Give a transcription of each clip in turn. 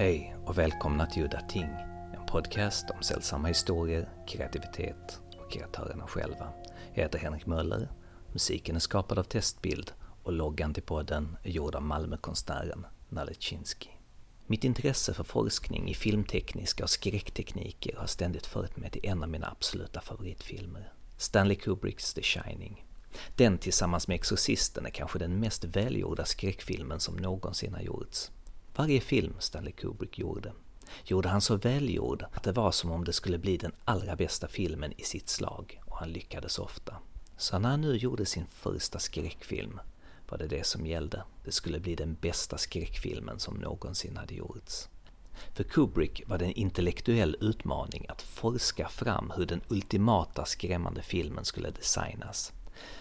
Hej och välkomna till Udda Ting, en podcast om sällsamma historier, kreativitet och kreatörerna själva. Jag heter Henrik Möller, musiken är skapad av Testbild och loggan till podden är gjord av Malmökonstnären Nalle Chinsky. Mitt intresse för forskning i filmtekniska och skräcktekniker har ständigt fört mig till en av mina absoluta favoritfilmer, Stanley Kubricks The Shining. Den tillsammans med Exorcisten är kanske den mest välgjorda skräckfilmen som någonsin har gjorts. Varje film Stanley Kubrick gjorde, gjorde han så välgjord att det var som om det skulle bli den allra bästa filmen i sitt slag, och han lyckades ofta. Så när han nu gjorde sin första skräckfilm var det det som gällde. Det skulle bli den bästa skräckfilmen som någonsin hade gjorts. För Kubrick var det en intellektuell utmaning att forska fram hur den ultimata skrämmande filmen skulle designas.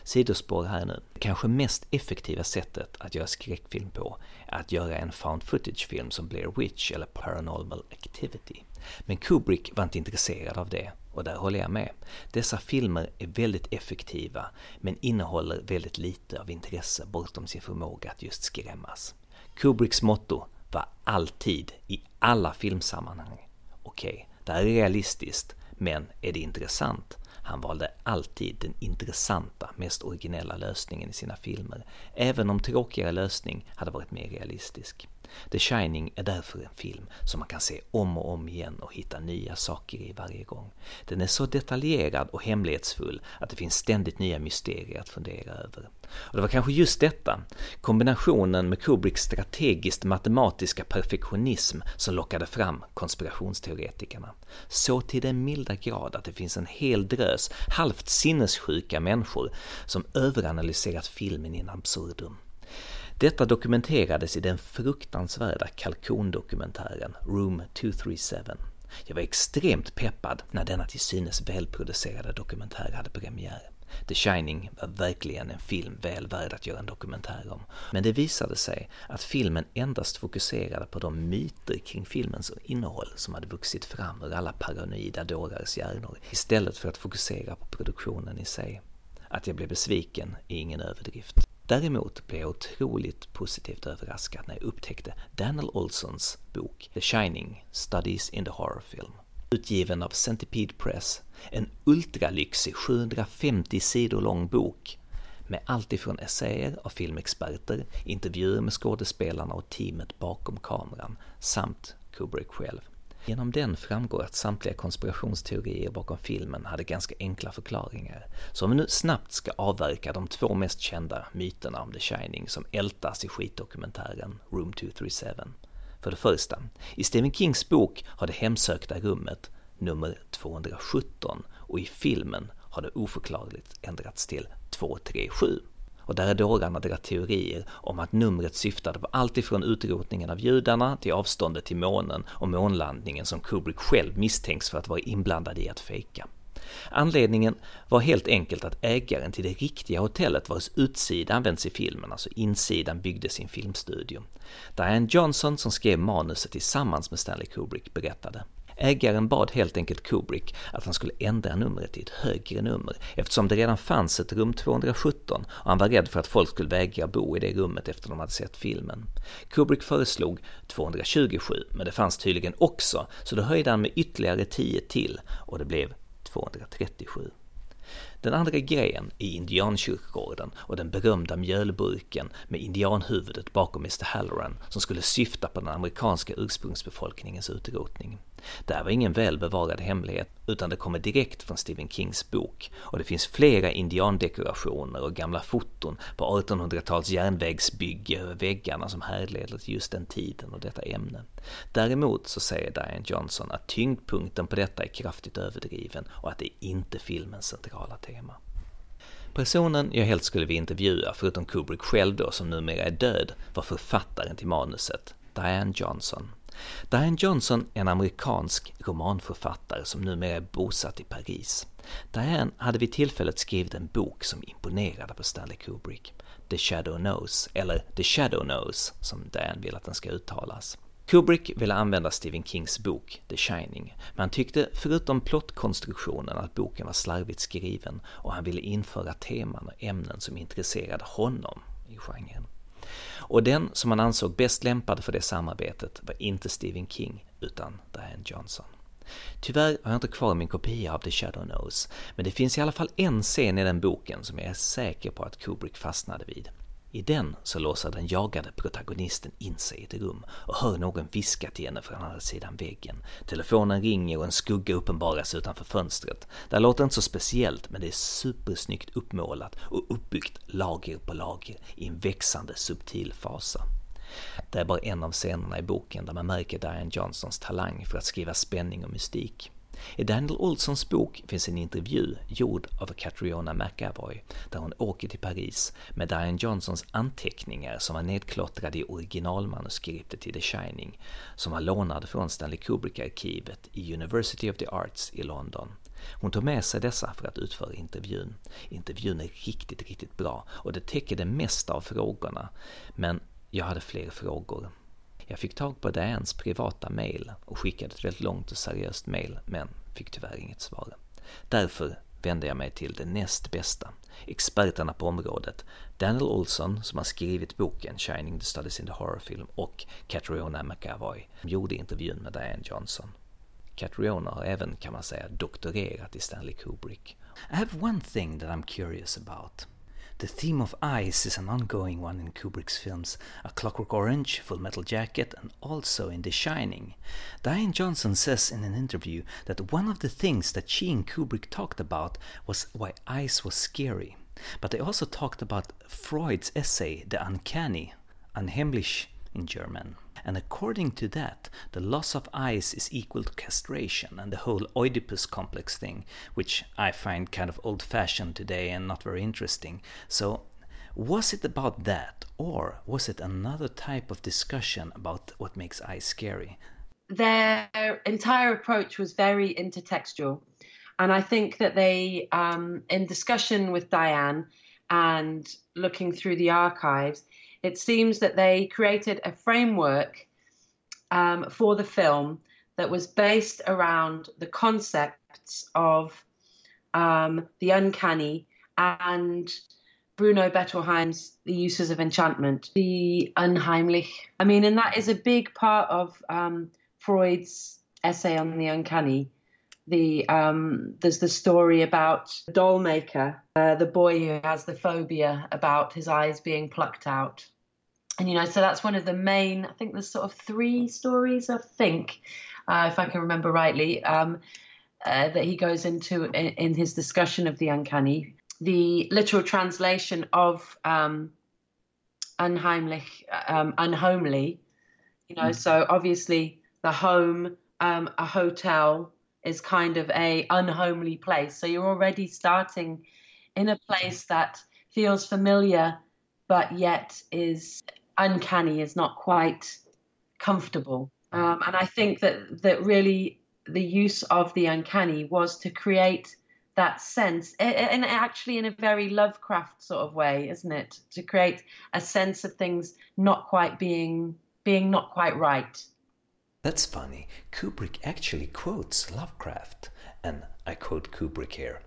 Sidospår här nu. Kanske mest effektiva sättet att göra skräckfilm på är att göra en found footage-film som Blair Witch eller Paranormal Activity. Men Kubrick var inte intresserad av det, och där håller jag med. Dessa filmer är väldigt effektiva, men innehåller väldigt lite av intresse bortom sin förmåga att just skrämmas. Kubricks motto var alltid, i alla filmsammanhang, okej, okay, det här är realistiskt, men är det intressant? Han valde alltid den intressanta, mest originella lösningen i sina filmer, även om tråkigare lösning hade varit mer realistisk. The Shining är därför en film som man kan se om och om igen och hitta nya saker i varje gång. Den är så detaljerad och hemlighetsfull att det finns ständigt nya mysterier att fundera över. Och det var kanske just detta, kombinationen med Kubricks strategiskt matematiska perfektionism som lockade fram konspirationsteoretikerna. Så till den milda grad att det finns en hel drös halvt sinnessjuka människor som överanalyserat filmen in absurdum. Detta dokumenterades i den fruktansvärda kalkondokumentären Room 237. Jag var extremt peppad när denna till synes välproducerade dokumentär hade premiär. The Shining var verkligen en film väl värd att göra en dokumentär om. Men det visade sig att filmen endast fokuserade på de myter kring filmens innehåll som hade vuxit fram ur alla paranoida dårars hjärnor istället för att fokusera på produktionen i sig. Att jag blev besviken är ingen överdrift. Däremot blev jag otroligt positivt överraskad när jag upptäckte Daniel Olsons bok The Shining Studies in the Horror Film. Utgiven av Centipede Press, en ultralyxig 750 sidor lång bok med allt ifrån essäer av filmexperter, intervjuer med skådespelarna och teamet bakom kameran samt Kubrick själv. Genom den framgår att samtliga konspirationsteorier bakom filmen hade ganska enkla förklaringar. Så om vi nu snabbt ska avverka de två mest kända myterna om The Shining som ältas i skitdokumentären Room 237. För det första, i Stephen Kings bok har det hemsökta rummet nummer 217 och i filmen har det oförklarligt ändrats till 237 och där är dårarna deras teorier om att numret syftade på allt ifrån utrotningen av judarna till avståndet till månen och månlandningen som Kubrick själv misstänks för att vara inblandad i att fejka. Anledningen var helt enkelt att ägaren till det riktiga hotellet vars utsida används i filmen, alltså insidan byggde sin filmstudio. Diane Johnson som skrev manuset tillsammans med Stanley Kubrick berättade Ägaren bad helt enkelt Kubrick att han skulle ändra numret till ett högre nummer eftersom det redan fanns ett rum 217 och han var rädd för att folk skulle vägra bo i det rummet efter de hade sett filmen. Kubrick föreslog 227, men det fanns tydligen också, så då höjde han med ytterligare 10 till och det blev 237. Den andra grejen är indiankyrkogården och den berömda mjölburken med indianhuvudet bakom Mr Halloran som skulle syfta på den amerikanska ursprungsbefolkningens utrotning. Det här var ingen välbevarad hemlighet, utan det kommer direkt från Stephen Kings bok och det finns flera indiandekorationer och gamla foton på 1800-tals järnvägsbygge över väggarna som härleder till just den tiden och detta ämne. Däremot så säger Diane Johnson att tyngdpunkten på detta är kraftigt överdriven och att det är inte filmens centrala tema. Personen jag helst skulle vilja intervjua, förutom Kubrick själv då, som numera är död, var författaren till manuset, Diane Johnson. Diane Johnson är en amerikansk romanförfattare som numera är bosatt i Paris. Diane hade vid tillfället skrivit en bok som imponerade på Stanley Kubrick, The Shadow Knows, eller The Shadow Knows som Diane vill att den ska uttalas. Kubrick ville använda Stephen Kings bok The Shining, men han tyckte förutom plottkonstruktionen att boken var slarvigt skriven och han ville införa teman och ämnen som intresserade honom i genren. Och den som han ansåg bäst lämpad för det samarbetet var inte Stephen King, utan Diane Johnson. Tyvärr har jag inte kvar min kopia av The Shadow Knows, men det finns i alla fall en scen i den boken som jag är säker på att Kubrick fastnade vid. I den så låser den jagade protagonisten in sig i ett rum och hör någon viska till henne från andra sidan väggen. Telefonen ringer och en skugga uppenbaras utanför fönstret. Det här låter inte så speciellt men det är supersnyggt uppmålat och uppbyggt lager på lager i en växande subtil fasa. Det är bara en av scenerna i boken där man märker Diane Johnsons talang för att skriva spänning och mystik. I Daniel Olssons bok finns en intervju gjord av Catriona McAvoy där hon åker till Paris med Diane Johnsons anteckningar som var nedklottrade i originalmanuskriptet till The Shining, som var lånade från Stanley Kubrick-arkivet i University of the Arts i London. Hon tog med sig dessa för att utföra intervjun. Intervjun är riktigt, riktigt bra och det täcker det mesta av frågorna, men jag hade fler frågor. Jag fick tag på Dianes privata mail och skickade ett väldigt långt och seriöst mail, men fick tyvärr inget svar. Därför vände jag mig till det näst bästa, experterna på området, Daniel Olson som har skrivit boken Shining the Studies in the Horror Film och Catriona McAvoy gjorde intervjun med Diane Johnson. Catriona har även, kan man säga, doktorerat i Stanley Kubrick. I have one thing that I'm curious about. The theme of ice is an ongoing one in Kubrick's films A Clockwork Orange, Full Metal Jacket, and also in The Shining. Diane Johnson says in an interview that one of the things that she and Kubrick talked about was why ice was scary. But they also talked about Freud's essay, The Uncanny, Unheimlich in German. And according to that, the loss of eyes is equal to castration and the whole Oedipus complex thing, which I find kind of old fashioned today and not very interesting. So, was it about that, or was it another type of discussion about what makes eyes scary? Their entire approach was very intertextual. And I think that they, um, in discussion with Diane and looking through the archives, it seems that they created a framework um, for the film that was based around the concepts of um, the uncanny and Bruno Bettelheim's The Uses of Enchantment, the Unheimlich. I mean, and that is a big part of um, Freud's essay on the uncanny. The um, there's the story about the Dollmaker, uh, the boy who has the phobia about his eyes being plucked out and you know so that's one of the main i think there's sort of three stories i think uh, if i can remember rightly um, uh, that he goes into in, in, his discussion of the uncanny the literal translation of um, unheimlich um, unhomely you know mm. so obviously the home um, a hotel is kind of a unhomely place so you're already starting in a place that feels familiar but yet is uncanny is not quite comfortable. Um, and I think that that really the use of the uncanny was to create that sense, and actually in a very Lovecraft sort of way, isn't it? To create a sense of things not quite being being not quite right. That's funny. Kubrick actually quotes Lovecraft, and I quote Kubrick here.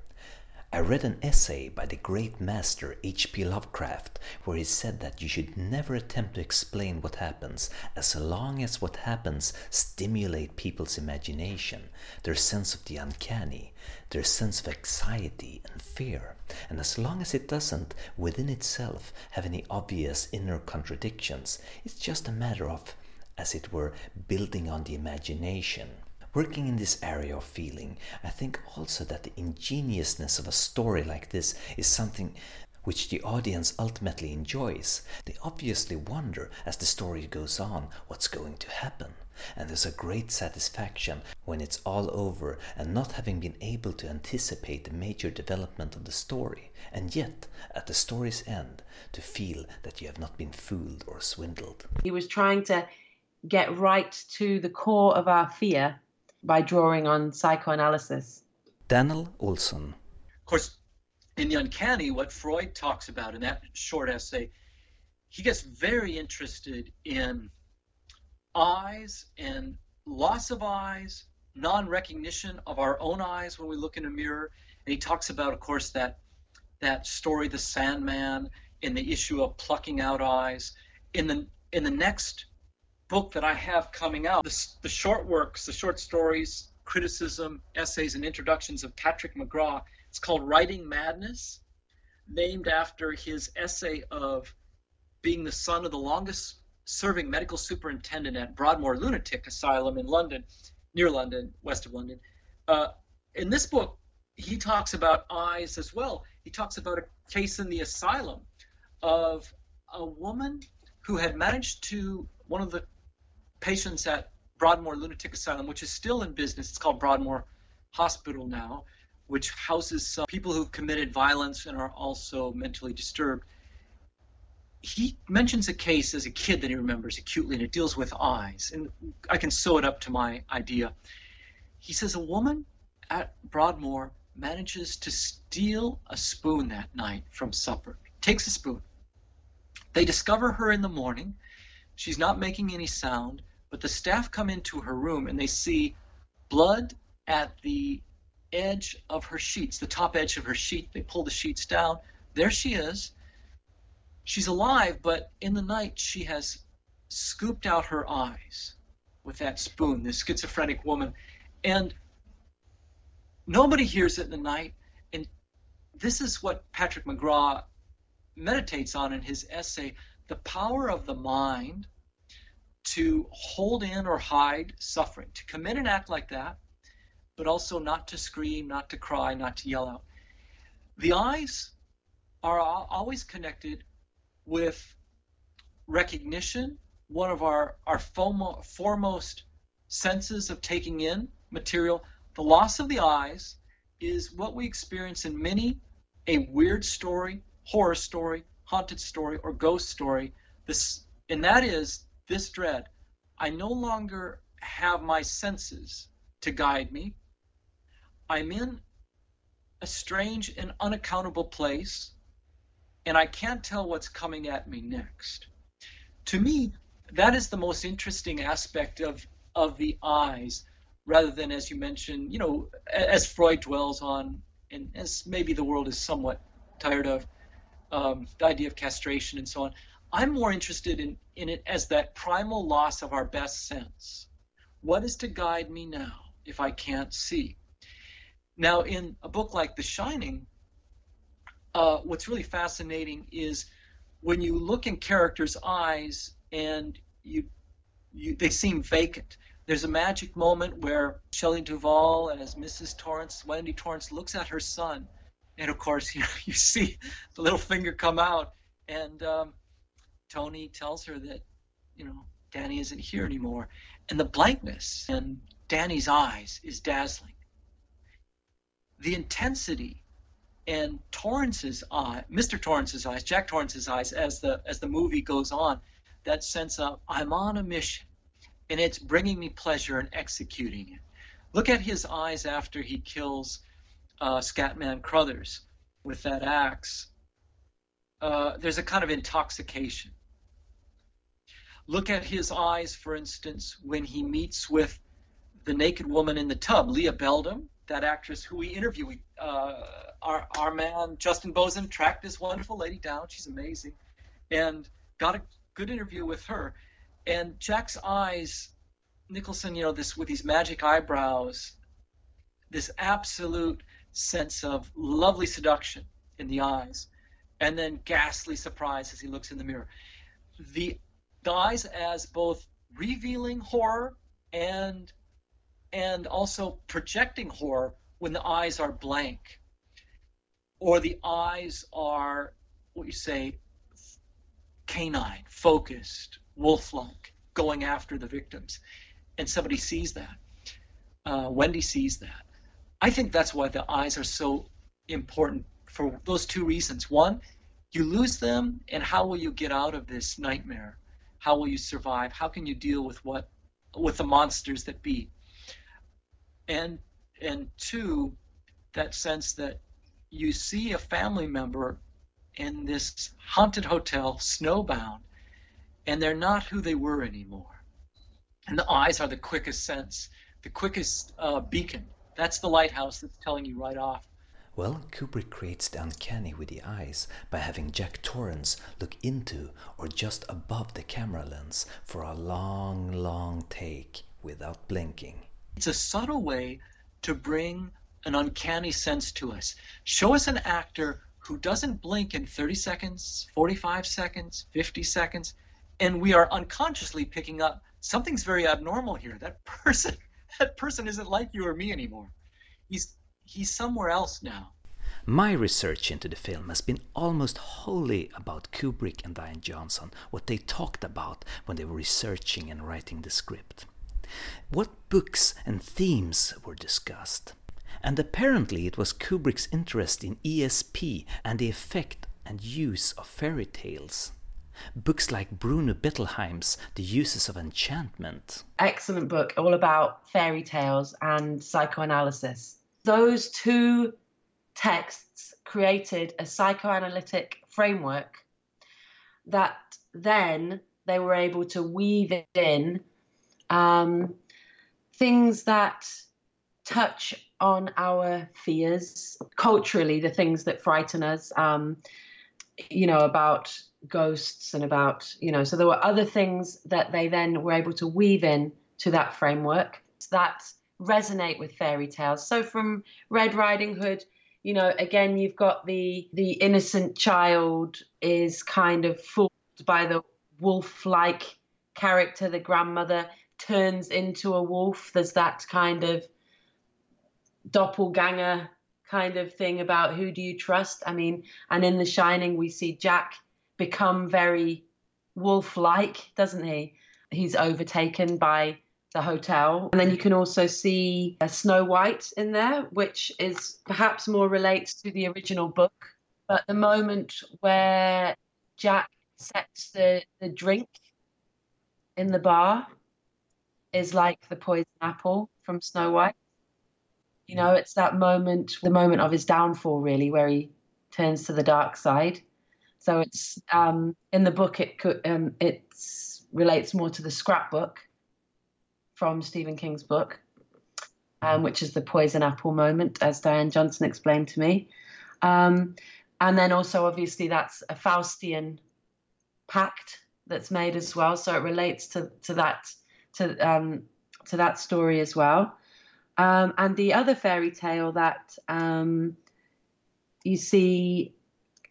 I read an essay by the great master H.P. Lovecraft where he said that you should never attempt to explain what happens as long as what happens stimulate people's imagination, their sense of the uncanny, their sense of anxiety and fear, and as long as it doesn't within itself have any obvious inner contradictions, it's just a matter of, as it were, building on the imagination. Working in this area of feeling, I think also that the ingeniousness of a story like this is something which the audience ultimately enjoys. They obviously wonder as the story goes on what's going to happen. And there's a great satisfaction when it's all over and not having been able to anticipate the major development of the story, and yet, at the story's end, to feel that you have not been fooled or swindled. He was trying to get right to the core of our fear by drawing on psychoanalysis. Daniel Olson. Of course, in The Uncanny, what Freud talks about in that short essay, he gets very interested in eyes and loss of eyes, non recognition of our own eyes when we look in a mirror. And he talks about, of course, that that story, The Sandman, and the issue of plucking out eyes. in the in the next book that I have coming out, the, the short works, the short stories, criticism, essays, and introductions of Patrick McGrath. It's called Writing Madness, named after his essay of being the son of the longest serving medical superintendent at Broadmoor Lunatic Asylum in London, near London, west of London. Uh, in this book, he talks about eyes as well. He talks about a case in the asylum of a woman who had managed to, one of the patients at Broadmoor Lunatic Asylum, which is still in business, it's called Broadmoor Hospital now, which houses some people who've committed violence and are also mentally disturbed. He mentions a case as a kid that he remembers acutely, and it deals with eyes. And I can sew it up to my idea. He says a woman at Broadmoor manages to steal a spoon that night from supper, takes a spoon. They discover her in the morning. She's not making any sound, but the staff come into her room and they see blood at the edge of her sheets, the top edge of her sheet. They pull the sheets down. There she is. She's alive, but in the night she has scooped out her eyes with that spoon, this schizophrenic woman. And Nobody hears it in the night. And this is what Patrick McGrath meditates on in his essay the power of the mind to hold in or hide suffering, to commit an act like that, but also not to scream, not to cry, not to yell out. The eyes are always connected with recognition, one of our, our foremost senses of taking in material, the loss of the eyes is what we experience in many a weird story, horror story, haunted story, or ghost story. This and that is this dread. I no longer have my senses to guide me. I'm in a strange and unaccountable place, and I can't tell what's coming at me next. To me, that is the most interesting aspect of, of the eyes rather than, as you mentioned, you know, as Freud dwells on, and as maybe the world is somewhat tired of, um, the idea of castration and so on. I'm more interested in, in it as that primal loss of our best sense. What is to guide me now if I can't see? Now, in a book like The Shining, uh, what's really fascinating is when you look in characters' eyes and you, you they seem vacant. There's a magic moment where Shelley Duvall, as Mrs. Torrance, Wendy Torrance, looks at her son, and of course, you know, you see the little finger come out, and um, Tony tells her that, you know, Danny isn't here anymore, and the blankness in Danny's eyes is dazzling. The intensity in Torrance's eye, Mr. Torrance's eyes, Jack Torrance's eyes, as the as the movie goes on, that sense of I'm on a mission and it's bringing me pleasure in executing it. Look at his eyes after he kills uh, Scatman Crothers with that axe. Uh, there's a kind of intoxication. Look at his eyes, for instance, when he meets with the naked woman in the tub, Lia Beldam, that actress who we interview. Uh, our, our man, Justin Bozung, tracked this wonderful lady down. She's amazing. And got a good interview with her and Jack's eyes, Nicholson, you know, this with these magic eyebrows, this absolute sense of lovely seduction in the eyes, and then ghastly surprise as he looks in the mirror. The, eyes as both revealing horror and and also projecting horror when the eyes are blank or the eyes are what you say canine focused wolf-like, going after the victims, and somebody sees that. Uh, Wendy sees that. I think that's why the eyes are so important for those two reasons. One, you lose them, and how will you get out of this nightmare? How will you survive? How can you deal with what with the monsters that be? And and two, that sense that you see a family member in this haunted hotel, snowbound, and they're not who they were anymore. And the eyes are the quickest sense, the quickest uh, beacon. That's the lighthouse that's telling you right off. Well, Kubrick creates the uncanny with the eyes by having Jack Torrance look into or just above the camera lens for a long, long take without blinking. It's a subtle way to bring an uncanny sense to us. Show us an actor who doesn't blink in 30 seconds, 45 seconds, 50 seconds, and we are unconsciously picking up something's very abnormal here. That person that person isn't like you or me anymore. He's he's somewhere else now. My research into the film has been almost wholly about Kubrick and Diane Johnson, what they talked about when they were researching and writing the script. What books and themes were discussed? And apparently it was Kubrick's interest in ESP and the effect and use of fairy tales. Books like Bruno Bettelheim's The Uses of Enchantment. Excellent book, all about fairy tales and psychoanalysis. Those two texts created a psychoanalytic framework that then they were able to weave in um, things that touch on our fears culturally, the things that frighten us, um, you know, about ghosts and about, you know, so there were other things that they then were able to weave in to that framework. That resonate with fairy tales. So from Red Riding Hood, you know, again, you've got the the innocent child is kind of fooled by the wolf-like character. The grandmother turns into a wolf. There's that kind of doppelganger kind of thing about who do you trust. I mean, and in The Shining, we see Jack become very wolf-like, doesn't he? He's overtaken by the hotel. And then you can also see a Snow White in there, which is perhaps more relates to the original book. But the moment where Jack sets the, the drink in the bar is like the poison apple from Snow White. You know, it's that moment, the moment of his downfall, really, where he turns to the dark side. So it's um, in the book. It um, it relates more to the scrapbook from Stephen King's book, um, which is the poison apple moment, as Diane Johnson explained to me. Um, and then also, obviously, that's a Faustian pact that's made as well. So it relates to to that to um, to that story as well. Um, and the other fairy tale that um, you see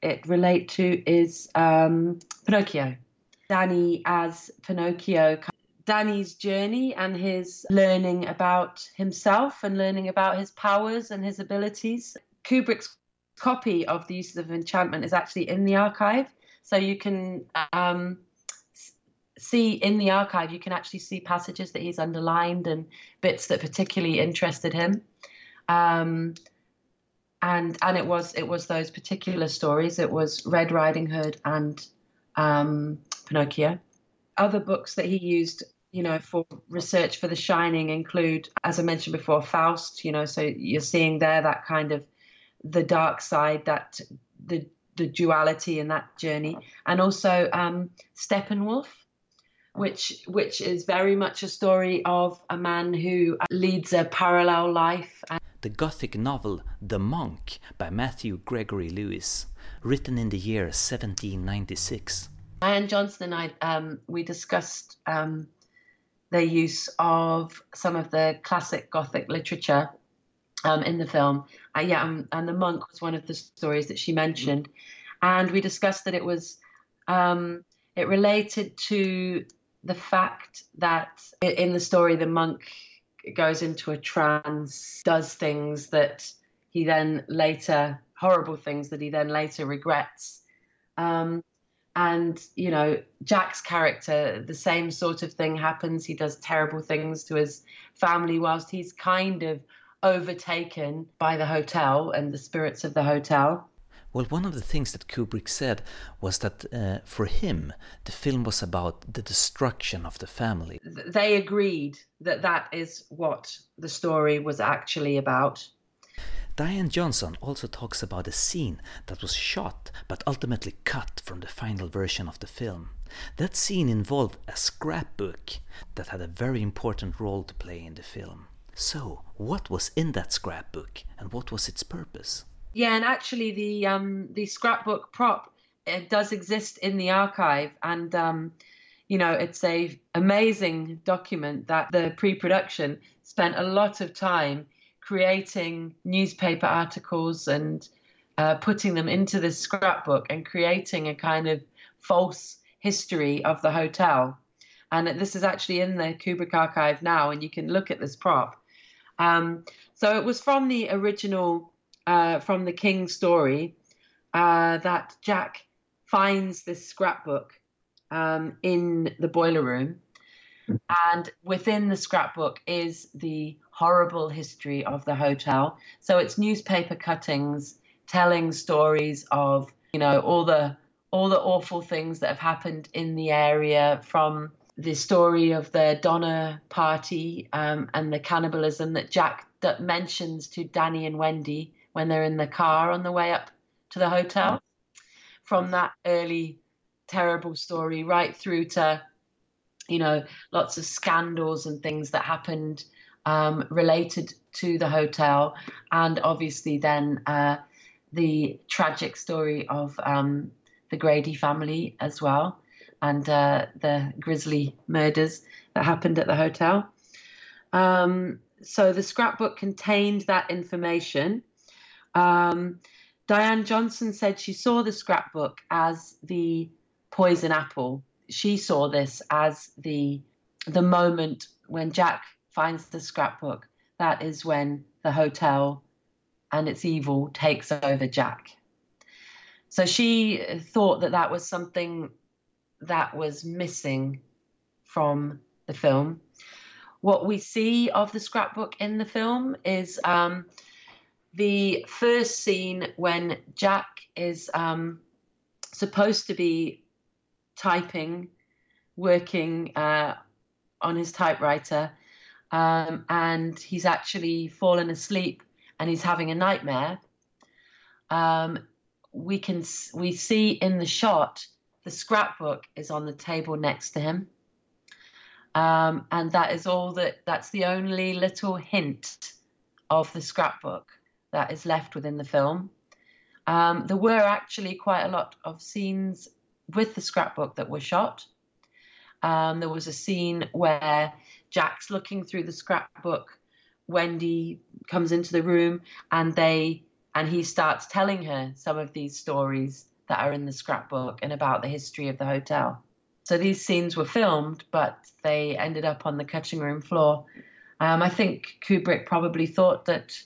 it relate to is um, Pinocchio. Danny as Pinocchio Danny's journey and his learning about himself and learning about his powers and his abilities. Kubrick's copy of The Uses of Enchantment is actually in the archive. So you can um, see in the archive, you can actually see passages that he's underlined and bits that particularly interested him. Um, and and it was it was those particular stories. It was Red Riding Hood and um, Pinocchio other books that he used you know for research for the shining include as i mentioned before faust you know so you're seeing there that kind of the dark side that the the duality in that journey. And also um steppenwolf which which is very much a story of a man who leads a parallel life. And- the gothic novel The Monk by Matthew Gregory Lewis written in the year 1796 Diane Johnson and I, um, we discussed um, their use of some of the classic Gothic literature um, in the film. Uh, yeah, um, and the monk was one of the stories that she mentioned, and we discussed that it was um, it related to the fact that in the story the monk goes into a trance, does things that he then later horrible things that he then later regrets. Um, and you know jack's character the same sort of thing happens he does terrible things to his family whilst he's kind of overtaken by the hotel and the spirits of the hotel well, one of the things that Kubrick said was that uh, for him, the film was about the destruction of the family. They agreed that that is what the story was actually about. Diane Johnson also talks about a scene that was shot but ultimately cut from the final version of the film. That scene involved a scrapbook that had a very important role to play in the film. So, what was in that scrapbook and what was its purpose? Yeah, and actually, the um, the scrapbook prop it does exist in the archive, and um, you know it's a amazing document that the pre-production spent a lot of time creating newspaper articles and uh, putting them into this scrapbook and creating a kind of false history of the hotel. And this is actually in the Kubrick archive now, and you can look at this prop. Um, so it was from the original, uh, from the King story, uh, that Jack finds this scrapbook um, in the boiler room. And within the scrapbook is the horrible history of the hotel. So it's newspaper cuttings telling stories of, you know, all the all the awful things that have happened in the area from the story of the Donner party um, and the cannibalism that Jack that mentions to Danny and Wendy when they're in the car on the way up to the hotel. From that early terrible story right through to, you know, lots of scandals and things that happened um, related to the hotel, and obviously then uh, the tragic story of um, the Grady family as well, and uh, the grisly murders that happened at the hotel. Um, so the scrapbook contained that information. Um, Diane Johnson said she saw the scrapbook as the poison apple. She saw this as the the moment when Jack finds the scrapbook. That is when the hotel and its evil takes over Jack. So she thought that that was something that was missing from the film. What we see of the scrapbook in the film is um, the first scene when Jack is um, supposed to be typing, working uh, on his typewriter, um, and he's actually fallen asleep and he's having a nightmare. Um, we can we see in the shot the scrapbook is on the table next to him um, and that is all that that's the only little hint of the scrapbook that is left within the film um, there were actually quite a lot of scenes with the scrapbook that was shot um, there was a scene where jack's looking through the scrapbook wendy comes into the room and they and he starts telling her some of these stories that are in the scrapbook and about the history of the hotel. So these scenes were filmed, but they ended up on the cutting room floor. Um, I think Kubrick probably thought that,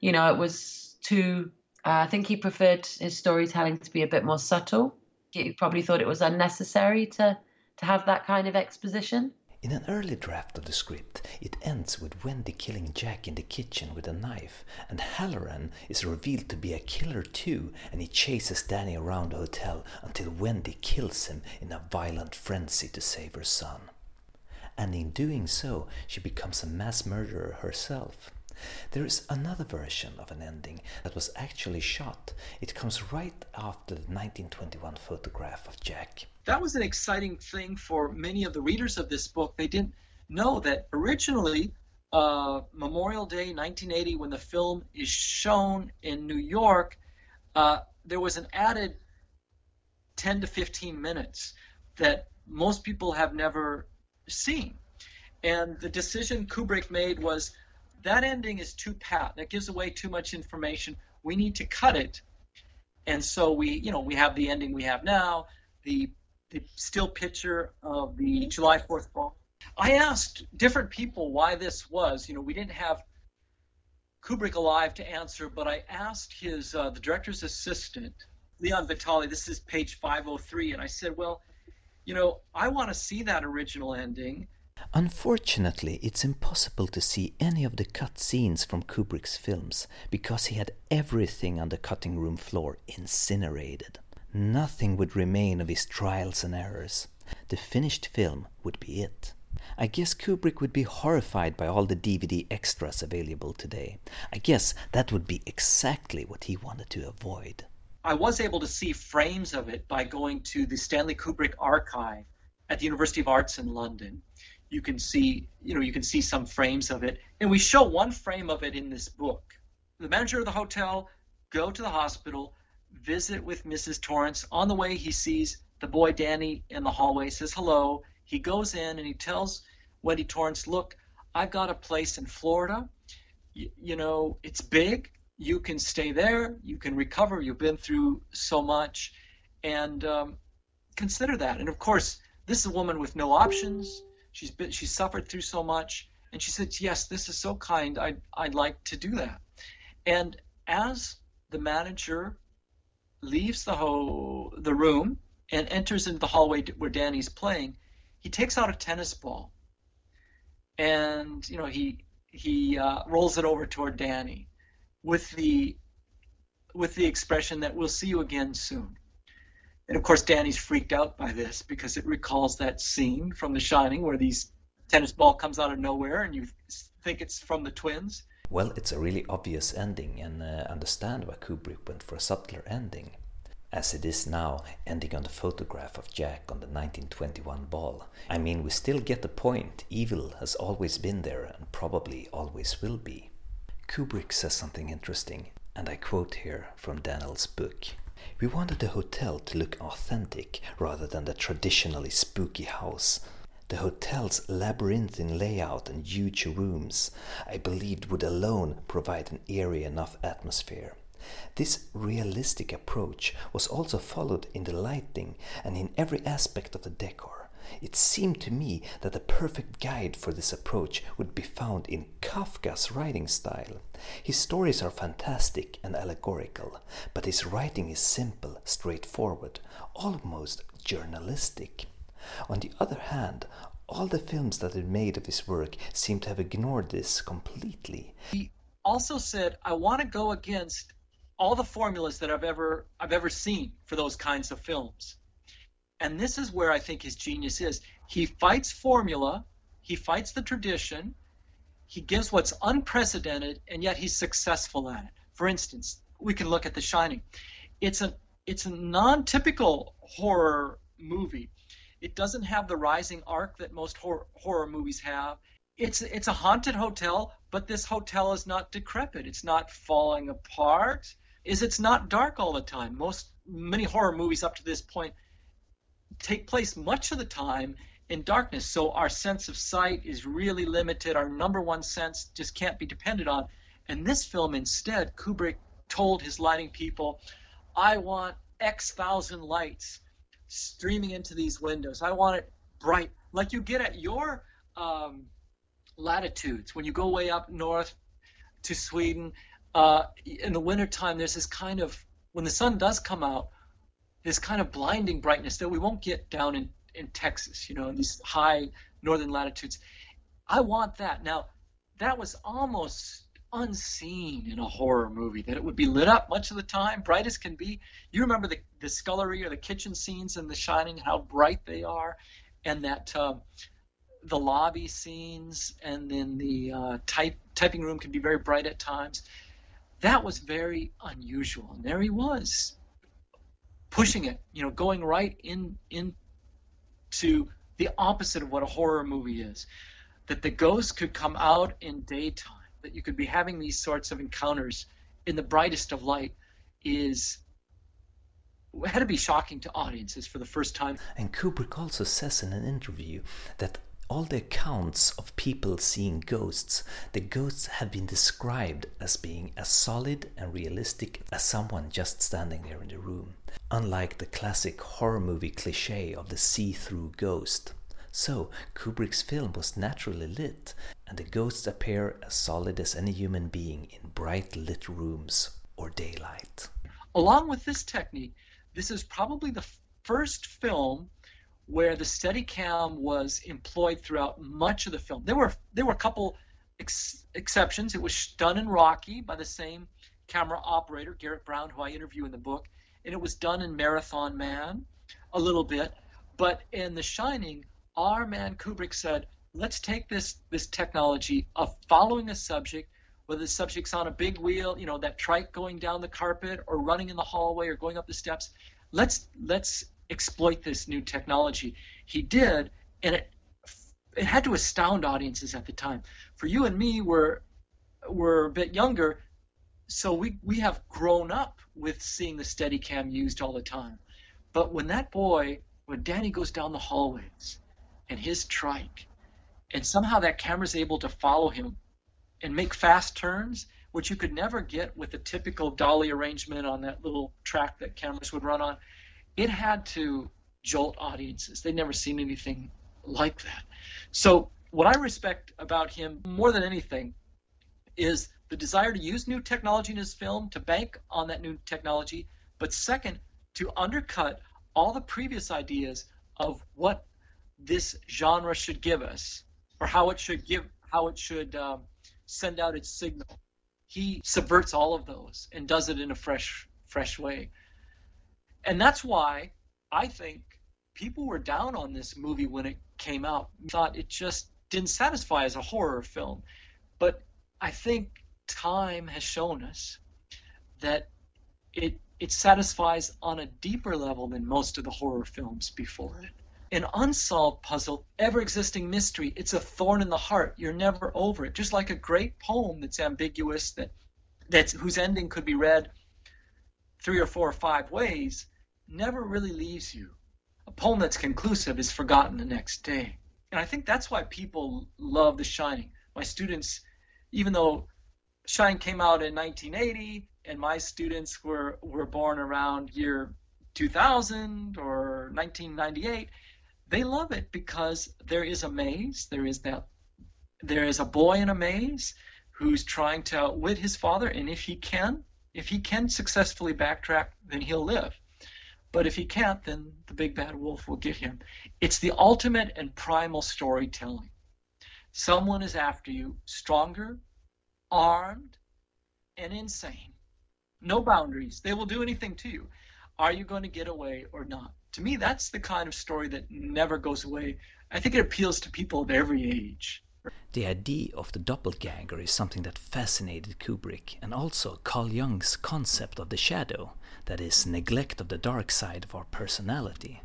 you know, it was too. Uh, I think he preferred his storytelling to be a bit more subtle. He probably thought it was unnecessary to to have that kind of exposition. In an early draft of the script, it ends with Wendy killing Jack in the kitchen with a knife, and Halloran is revealed to be a killer too, and he chases Danny around the hotel until Wendy kills him in a violent frenzy to save her son. And in doing so, she becomes a mass murderer herself. There is another version of an ending that was actually shot. It comes right after the 1921 photograph of Jack. That was an exciting thing for many of the readers of this book. They didn't know that originally, uh, Memorial Day 1980, when the film is shown in New York, uh, there was an added 10 to 15 minutes that most people have never seen. And the decision Kubrick made was that ending is too pat. That gives away too much information. We need to cut it. And so we, you know, we have the ending we have now, the the still picture of the July 4th ball. I asked different people why this was. You know, we didn't have Kubrick alive to answer, but I asked his uh, the director's assistant, Leon Vitali. This is page 503, and I said, well, you know, I want to see that original ending. Unfortunately, it's impossible to see any of the cut scenes from Kubrick's films because he had everything on the cutting room floor incinerated. Nothing would remain of his trials and errors. The finished film would be it. I guess Kubrick would be horrified by all the DVD extras available today. I guess that would be exactly what he wanted to avoid. I was able to see frames of it by going to the Stanley Kubrick archive at the University of Arts in London you can see you know you can see some frames of it and we show one frame of it in this book the manager of the hotel go to the hospital, visit with Mrs. Torrance. On the way, he sees the boy Danny in the hallway, says hello. He goes in and he tells Wendy Torrance, Look, I've got a place in Florida. You, you know, it's big. You can stay there. You can recover. You've been through so much. And um, consider that. And of course, this is a woman with no options. She's been, she's suffered through so much. And she said, Yes, this is so kind. I'd, I'd like to do that. And as the manager leaves the, ho- the room and enters into the hallway where Danny's playing, he takes out a tennis ball and you know he he uh, rolls it over toward Danny with the with the expression that we'll see you again soon. And of course, Danny's freaked out by this because it recalls that scene from The Shining where these tennis ball comes out of nowhere and you think it's from the twins. Well, it's a really obvious ending, and uh, understand why Kubrick went for a subtler ending as it is now, ending on the photograph of Jack on the 1921 ball. I mean, we still get the point. Evil has always been there and probably always will be. Kubrick says something interesting, and I quote here from Daniel's book. We wanted the hotel to look authentic rather than the traditionally spooky house. The hotel's labyrinthine layout and huge rooms, I believed, would alone provide an eerie enough atmosphere. This realistic approach was also followed in the lighting and in every aspect of the decor. It seemed to me that the perfect guide for this approach would be found in Kafka's writing style. His stories are fantastic and allegorical, but his writing is simple, straightforward, almost journalistic. On the other hand, all the films that are made of his work seem to have ignored this completely. He also said, I want to go against all the formulas that I've ever I've ever seen for those kinds of films. And this is where I think his genius is. He fights formula, he fights the tradition, he gives what's unprecedented, and yet he's successful at it. For instance, we can look at The Shining. It's a it's a non-typical horror movie. It doesn't have the rising arc that most horror, horror movies have. It's it's a haunted hotel, but this hotel is not decrepit. It's not falling apart is it's not dark all the time. Most many horror movies up to this point take place much of the time in darkness. So our sense of sight is really limited. Our number one sense just can't be depended on. And this film instead, Kubrick told his lighting people, I want X thousand lights streaming into these windows. I want it bright, like you get at your um, latitudes when you go way up north to Sweden uh, in the wintertime, there's this kind of, when the sun does come out, this kind of blinding brightness that we won't get down in, in Texas, you know, in these high northern latitudes. I want that. Now, that was almost unseen in a horror movie that it would be lit up much of the time, bright as can be. You remember the, the scullery or the kitchen scenes in The Shining, how bright they are, and that um, the lobby scenes and then the uh, type, typing room can be very bright at times that was very unusual. And there he was, pushing it, you know, going right in into the opposite of what a horror movie is. That the ghost could come out in daytime, that you could be having these sorts of encounters in the brightest of light is had to be shocking to audiences for the first time. And Kubrick also says in an interview that all the accounts of people seeing ghosts, the ghosts have been described as being as solid and realistic as someone just standing there in the room, unlike the classic horror movie cliche of the see through ghost. So, Kubrick's film was naturally lit, and the ghosts appear as solid as any human being in bright lit rooms or daylight. Along with this technique, this is probably the first film where the Steadicam was employed throughout much of the film. There were there were a couple ex- exceptions. It was done in Rocky by the same camera operator, Garrett Brown, who I interview in the book, and it was done in Marathon Man a little bit. But in The Shining, our man Kubrick said, let's take this this technology of following a subject, whether the subject's on a big wheel, you know, that trike going down the carpet or running in the hallway or going up the steps. Let's let's exploit this new technology. He did, and it it had to astound audiences at the time. For you and me, we're we're a bit younger. so we we have grown up with seeing the Steadicam used all the time. But when that boy, when Danny goes down the hallways and his trike, and somehow that camera's able to follow him and make fast turns, which you could never get with the typical dolly arrangement on that little track that cameras would run on, it had to jolt audiences. They'd never seen anything like that. So what I respect about him more than anything is the desire to use new technology in his film, to bank on that new technology, but second, to undercut all the previous ideas of what this genre should give us, or how it should give, how it should um, send out its signal. He subverts all of those and does it in a fresh, fresh way. And that's why I think people were down on this movie when it came out. Thought it just didn't satisfy as a horror film. But I think time has shown us that it it satisfies on a deeper level than most of the horror films before it. An unsolved puzzle, ever existing mystery, it's a thorn in the heart. You're never over it. Just like a great poem that's ambiguous, that that's whose ending could be read three or four or five ways, never really leaves you. A poem that's conclusive is forgotten the next day. And I think that's why people love The Shining. My students, even though Shine came out in 1980, and my students were were born around year 2000 or 1998. They love it because there is a maze. There is that. There is a boy in a maze who's trying to outwit his father, and if he can, if he can successfully backtrack, then he'll live. But if he can't, then the big bad wolf will get him. It's the ultimate and primal storytelling. Someone is after you, stronger, armed and insane. No boundaries. They will do anything to you. Are you going to get away or not? To me, that's the kind of story that never goes away. I think it appeals to people of every age. The idea of the doppelganger is something that fascinated Kubrick, and also Carl Jung's concept of the shadow, that is, neglect of the dark side of our personality,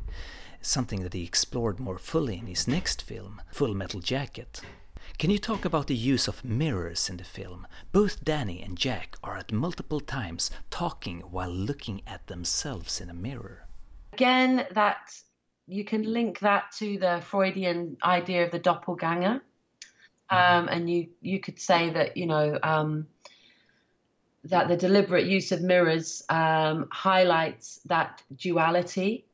something that he explored more fully in his next film, Full Metal Jacket. Can you talk about the use of mirrors in the film? Both Danny and Jack are at multiple times talking while looking at themselves in a mirror. Again, that you can link that to the Freudian idea of the doppelganger, um, and you you could say that you know um, that the deliberate use of mirrors um, highlights that duality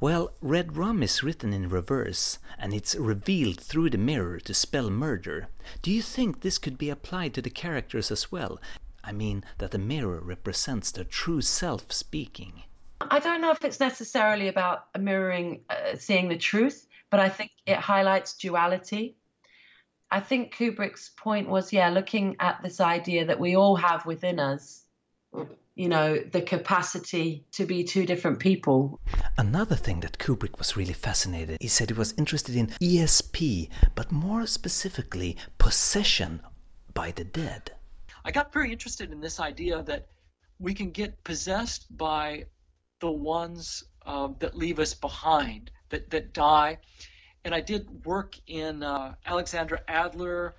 well, Red Rum is written in reverse, and it's revealed through the mirror to spell murder. Do you think this could be applied to the characters as well? I mean, that the mirror represents their true self speaking. I don't know if it's necessarily about mirroring, uh, seeing the truth, but I think it highlights duality. I think Kubrick's point was, yeah, looking at this idea that we all have within us you know, the capacity to be two different people. Another thing that Kubrick was really fascinated, he said he was interested in ESP, but more specifically, possession by the dead. I got very interested in this idea that we can get possessed by the ones uh, that leave us behind, that, that die. And I did work in uh, Alexandra Adler,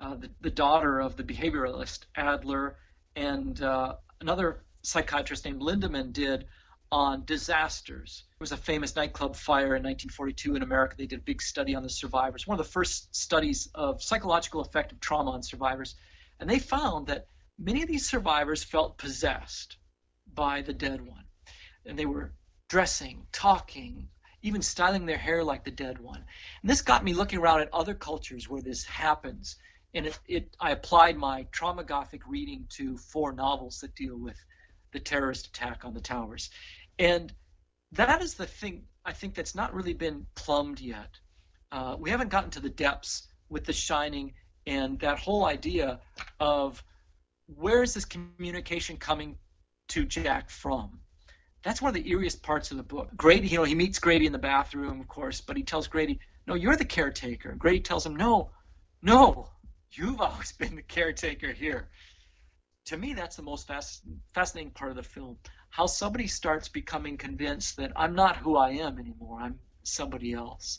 uh, the, the daughter of the behavioralist Adler, and uh, another psychiatrist named Lindemann did on disasters. It was a famous nightclub fire in 1942 in America. They did a big study on the survivors, one of the first studies of psychological effect of trauma on survivors. And they found that many of these survivors felt possessed by the dead one. And they were dressing, talking, even styling their hair like the dead one. And this got me looking around at other cultures where this happens and it, it I applied my trauma gothic reading to four novels that deal with the terrorist attack on the towers, and that is the thing I think that's not really been plumbed yet. Uh, we haven't gotten to the depths with The Shining and that whole idea of where is this communication coming to Jack from? That's one of the eeriest parts of the book. Grady, you know, he meets Grady in the bathroom, of course, but he tells Grady, "No, you're the caretaker." Grady tells him, "No, no, You've always been the caretaker here. To me, that's the most fascinating part of the film. How somebody starts becoming convinced that I'm not who I am anymore, I'm somebody else.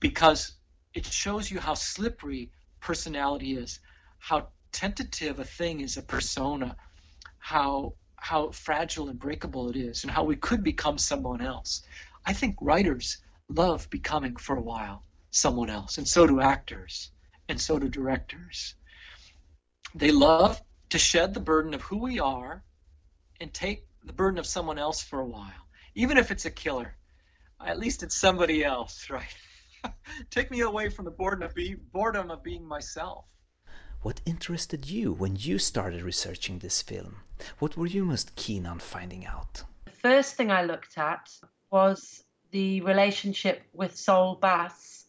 Because it shows you how slippery personality is, how tentative a thing is a persona. how how fragile and breakable it is and how we could become someone else. I think writers love becoming for a while someone else, and so do actors, and so do directors. They love to shed the burden of who we are and take the burden of someone else for a while, even if it's a killer. At least it's somebody else, right? take me away from the boredom of, being, boredom of being myself. What interested you when you started researching this film? What were you most keen on finding out? The first thing I looked at was the relationship with Saul Bass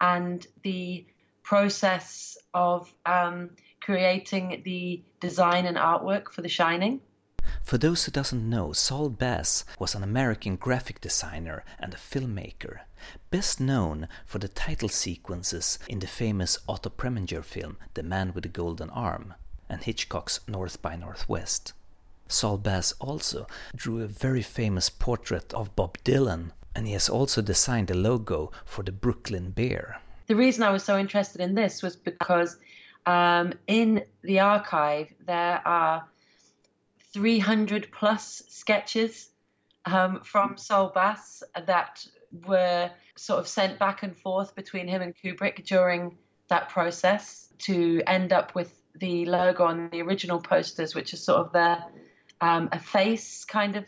and the process of um, creating the design and artwork for The Shining. For those who doesn't know, Saul Bass was an American graphic designer and a filmmaker, best known for the title sequences in the famous Otto Preminger film The Man with the Golden Arm and Hitchcock's North by Northwest. Saul Bass also drew a very famous portrait of Bob Dylan, and he has also designed the logo for the Brooklyn Bear. The reason I was so interested in this was because um, in the archive there are 300 plus sketches um, from Saul Bass that were sort of sent back and forth between him and Kubrick during that process to end up with the logo on the original posters, which is sort of their um, a face kind of.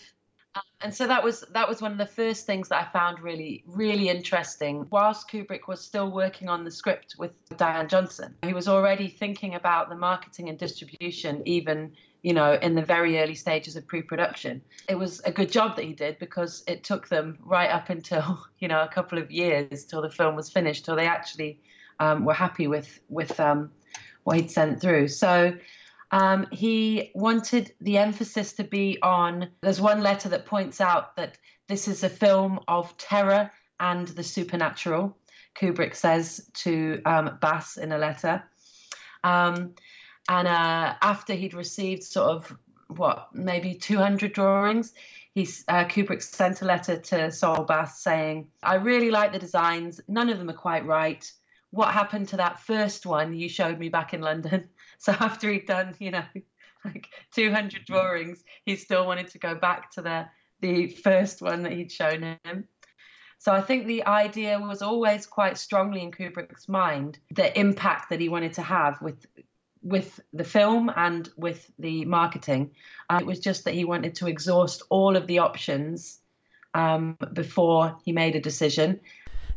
Um, and so that was that was one of the first things that I found really really interesting. Whilst Kubrick was still working on the script with Diane Johnson, he was already thinking about the marketing and distribution even you know, in the very early stages of pre-production. It was a good job that he did because it took them right up until, you know, a couple of years till the film was finished, till they actually um, were happy with with um, what he'd sent through. So um, he wanted the emphasis to be on. There's one letter that points out that this is a film of terror and the supernatural. Kubrick says to um, Bass in a letter. Um, and uh, after he'd received sort of what maybe 200 drawings, he uh, Kubrick sent a letter to Saul Bass saying, "I really like the designs. None of them are quite right. What happened to that first one you showed me back in London?" So after he'd done, you know, like 200 drawings, he still wanted to go back to the the first one that he'd shown him. So I think the idea was always quite strongly in Kubrick's mind the impact that he wanted to have with with the film and with the marketing. Uh, it was just that he wanted to exhaust all of the options um, before he made a decision.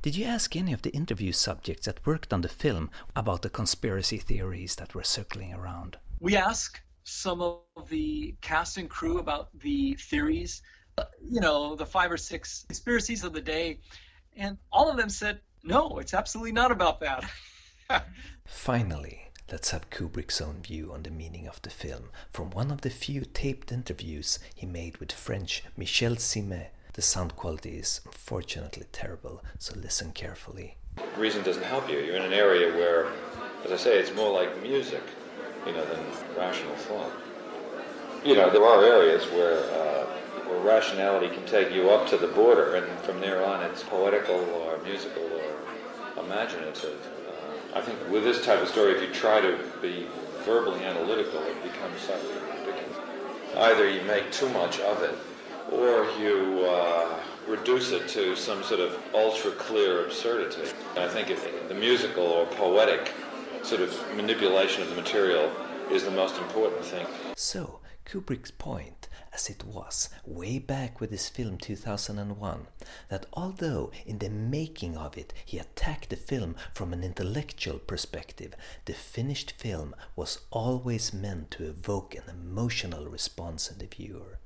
Did you ask any of the interview subjects that worked on the film about the conspiracy theories that were circling around? We asked some of the cast and crew about the theories, you know, the five or six conspiracies of the day, and all of them said, no, it's absolutely not about that. Finally, Let's have Kubrick's own view on the meaning of the film from one of the few taped interviews he made with French Michel Ciment. The sound quality is unfortunately terrible, so listen carefully. Reason doesn't help you. You're in an area where, as I say, it's more like music, you know, than rational thought. You know, there are areas where uh, where rationality can take you up to the border, and from there on, it's poetical or musical or imaginative. I think with this type of story, if you try to be verbally analytical, it becomes slightly ridiculous. Either you make too much of it, or you uh, reduce it to some sort of ultra clear absurdity. And I think the musical or poetic sort of manipulation of the material is the most important thing. So, Kubrick's point as it was way back with his film 2001 that although in the making of it he attacked the film from an intellectual perspective, the finished film was always meant to evoke an emotional response in the viewer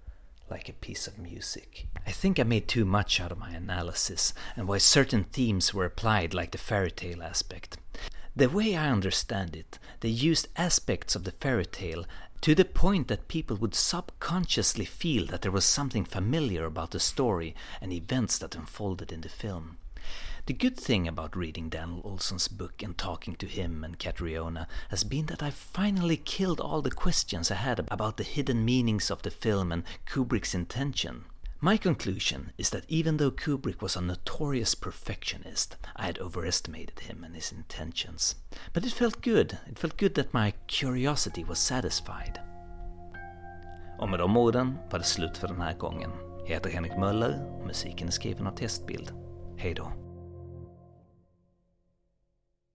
like a piece of music. I think I made too much out of my analysis and why certain themes were applied, like the fairy tale aspect. The way I understand it, they used aspects of the fairy tale to the point that people would subconsciously feel that there was something familiar about the story and events that unfolded in the film. The good thing about reading Danel Olson's book and talking to him and Catriona has been that I've finally killed all the questions I had about the hidden meanings of the film and Kubrick's intention. My conclusion is that even though Kubrick was a notorious perfectionist, I had overestimated him and his intentions. But it felt good. It felt good that my curiosity was satisfied. Och med de orden var det slut för den här gången. Jag heter Henrik Möller och musiken är skriven av Testbild. Hej då.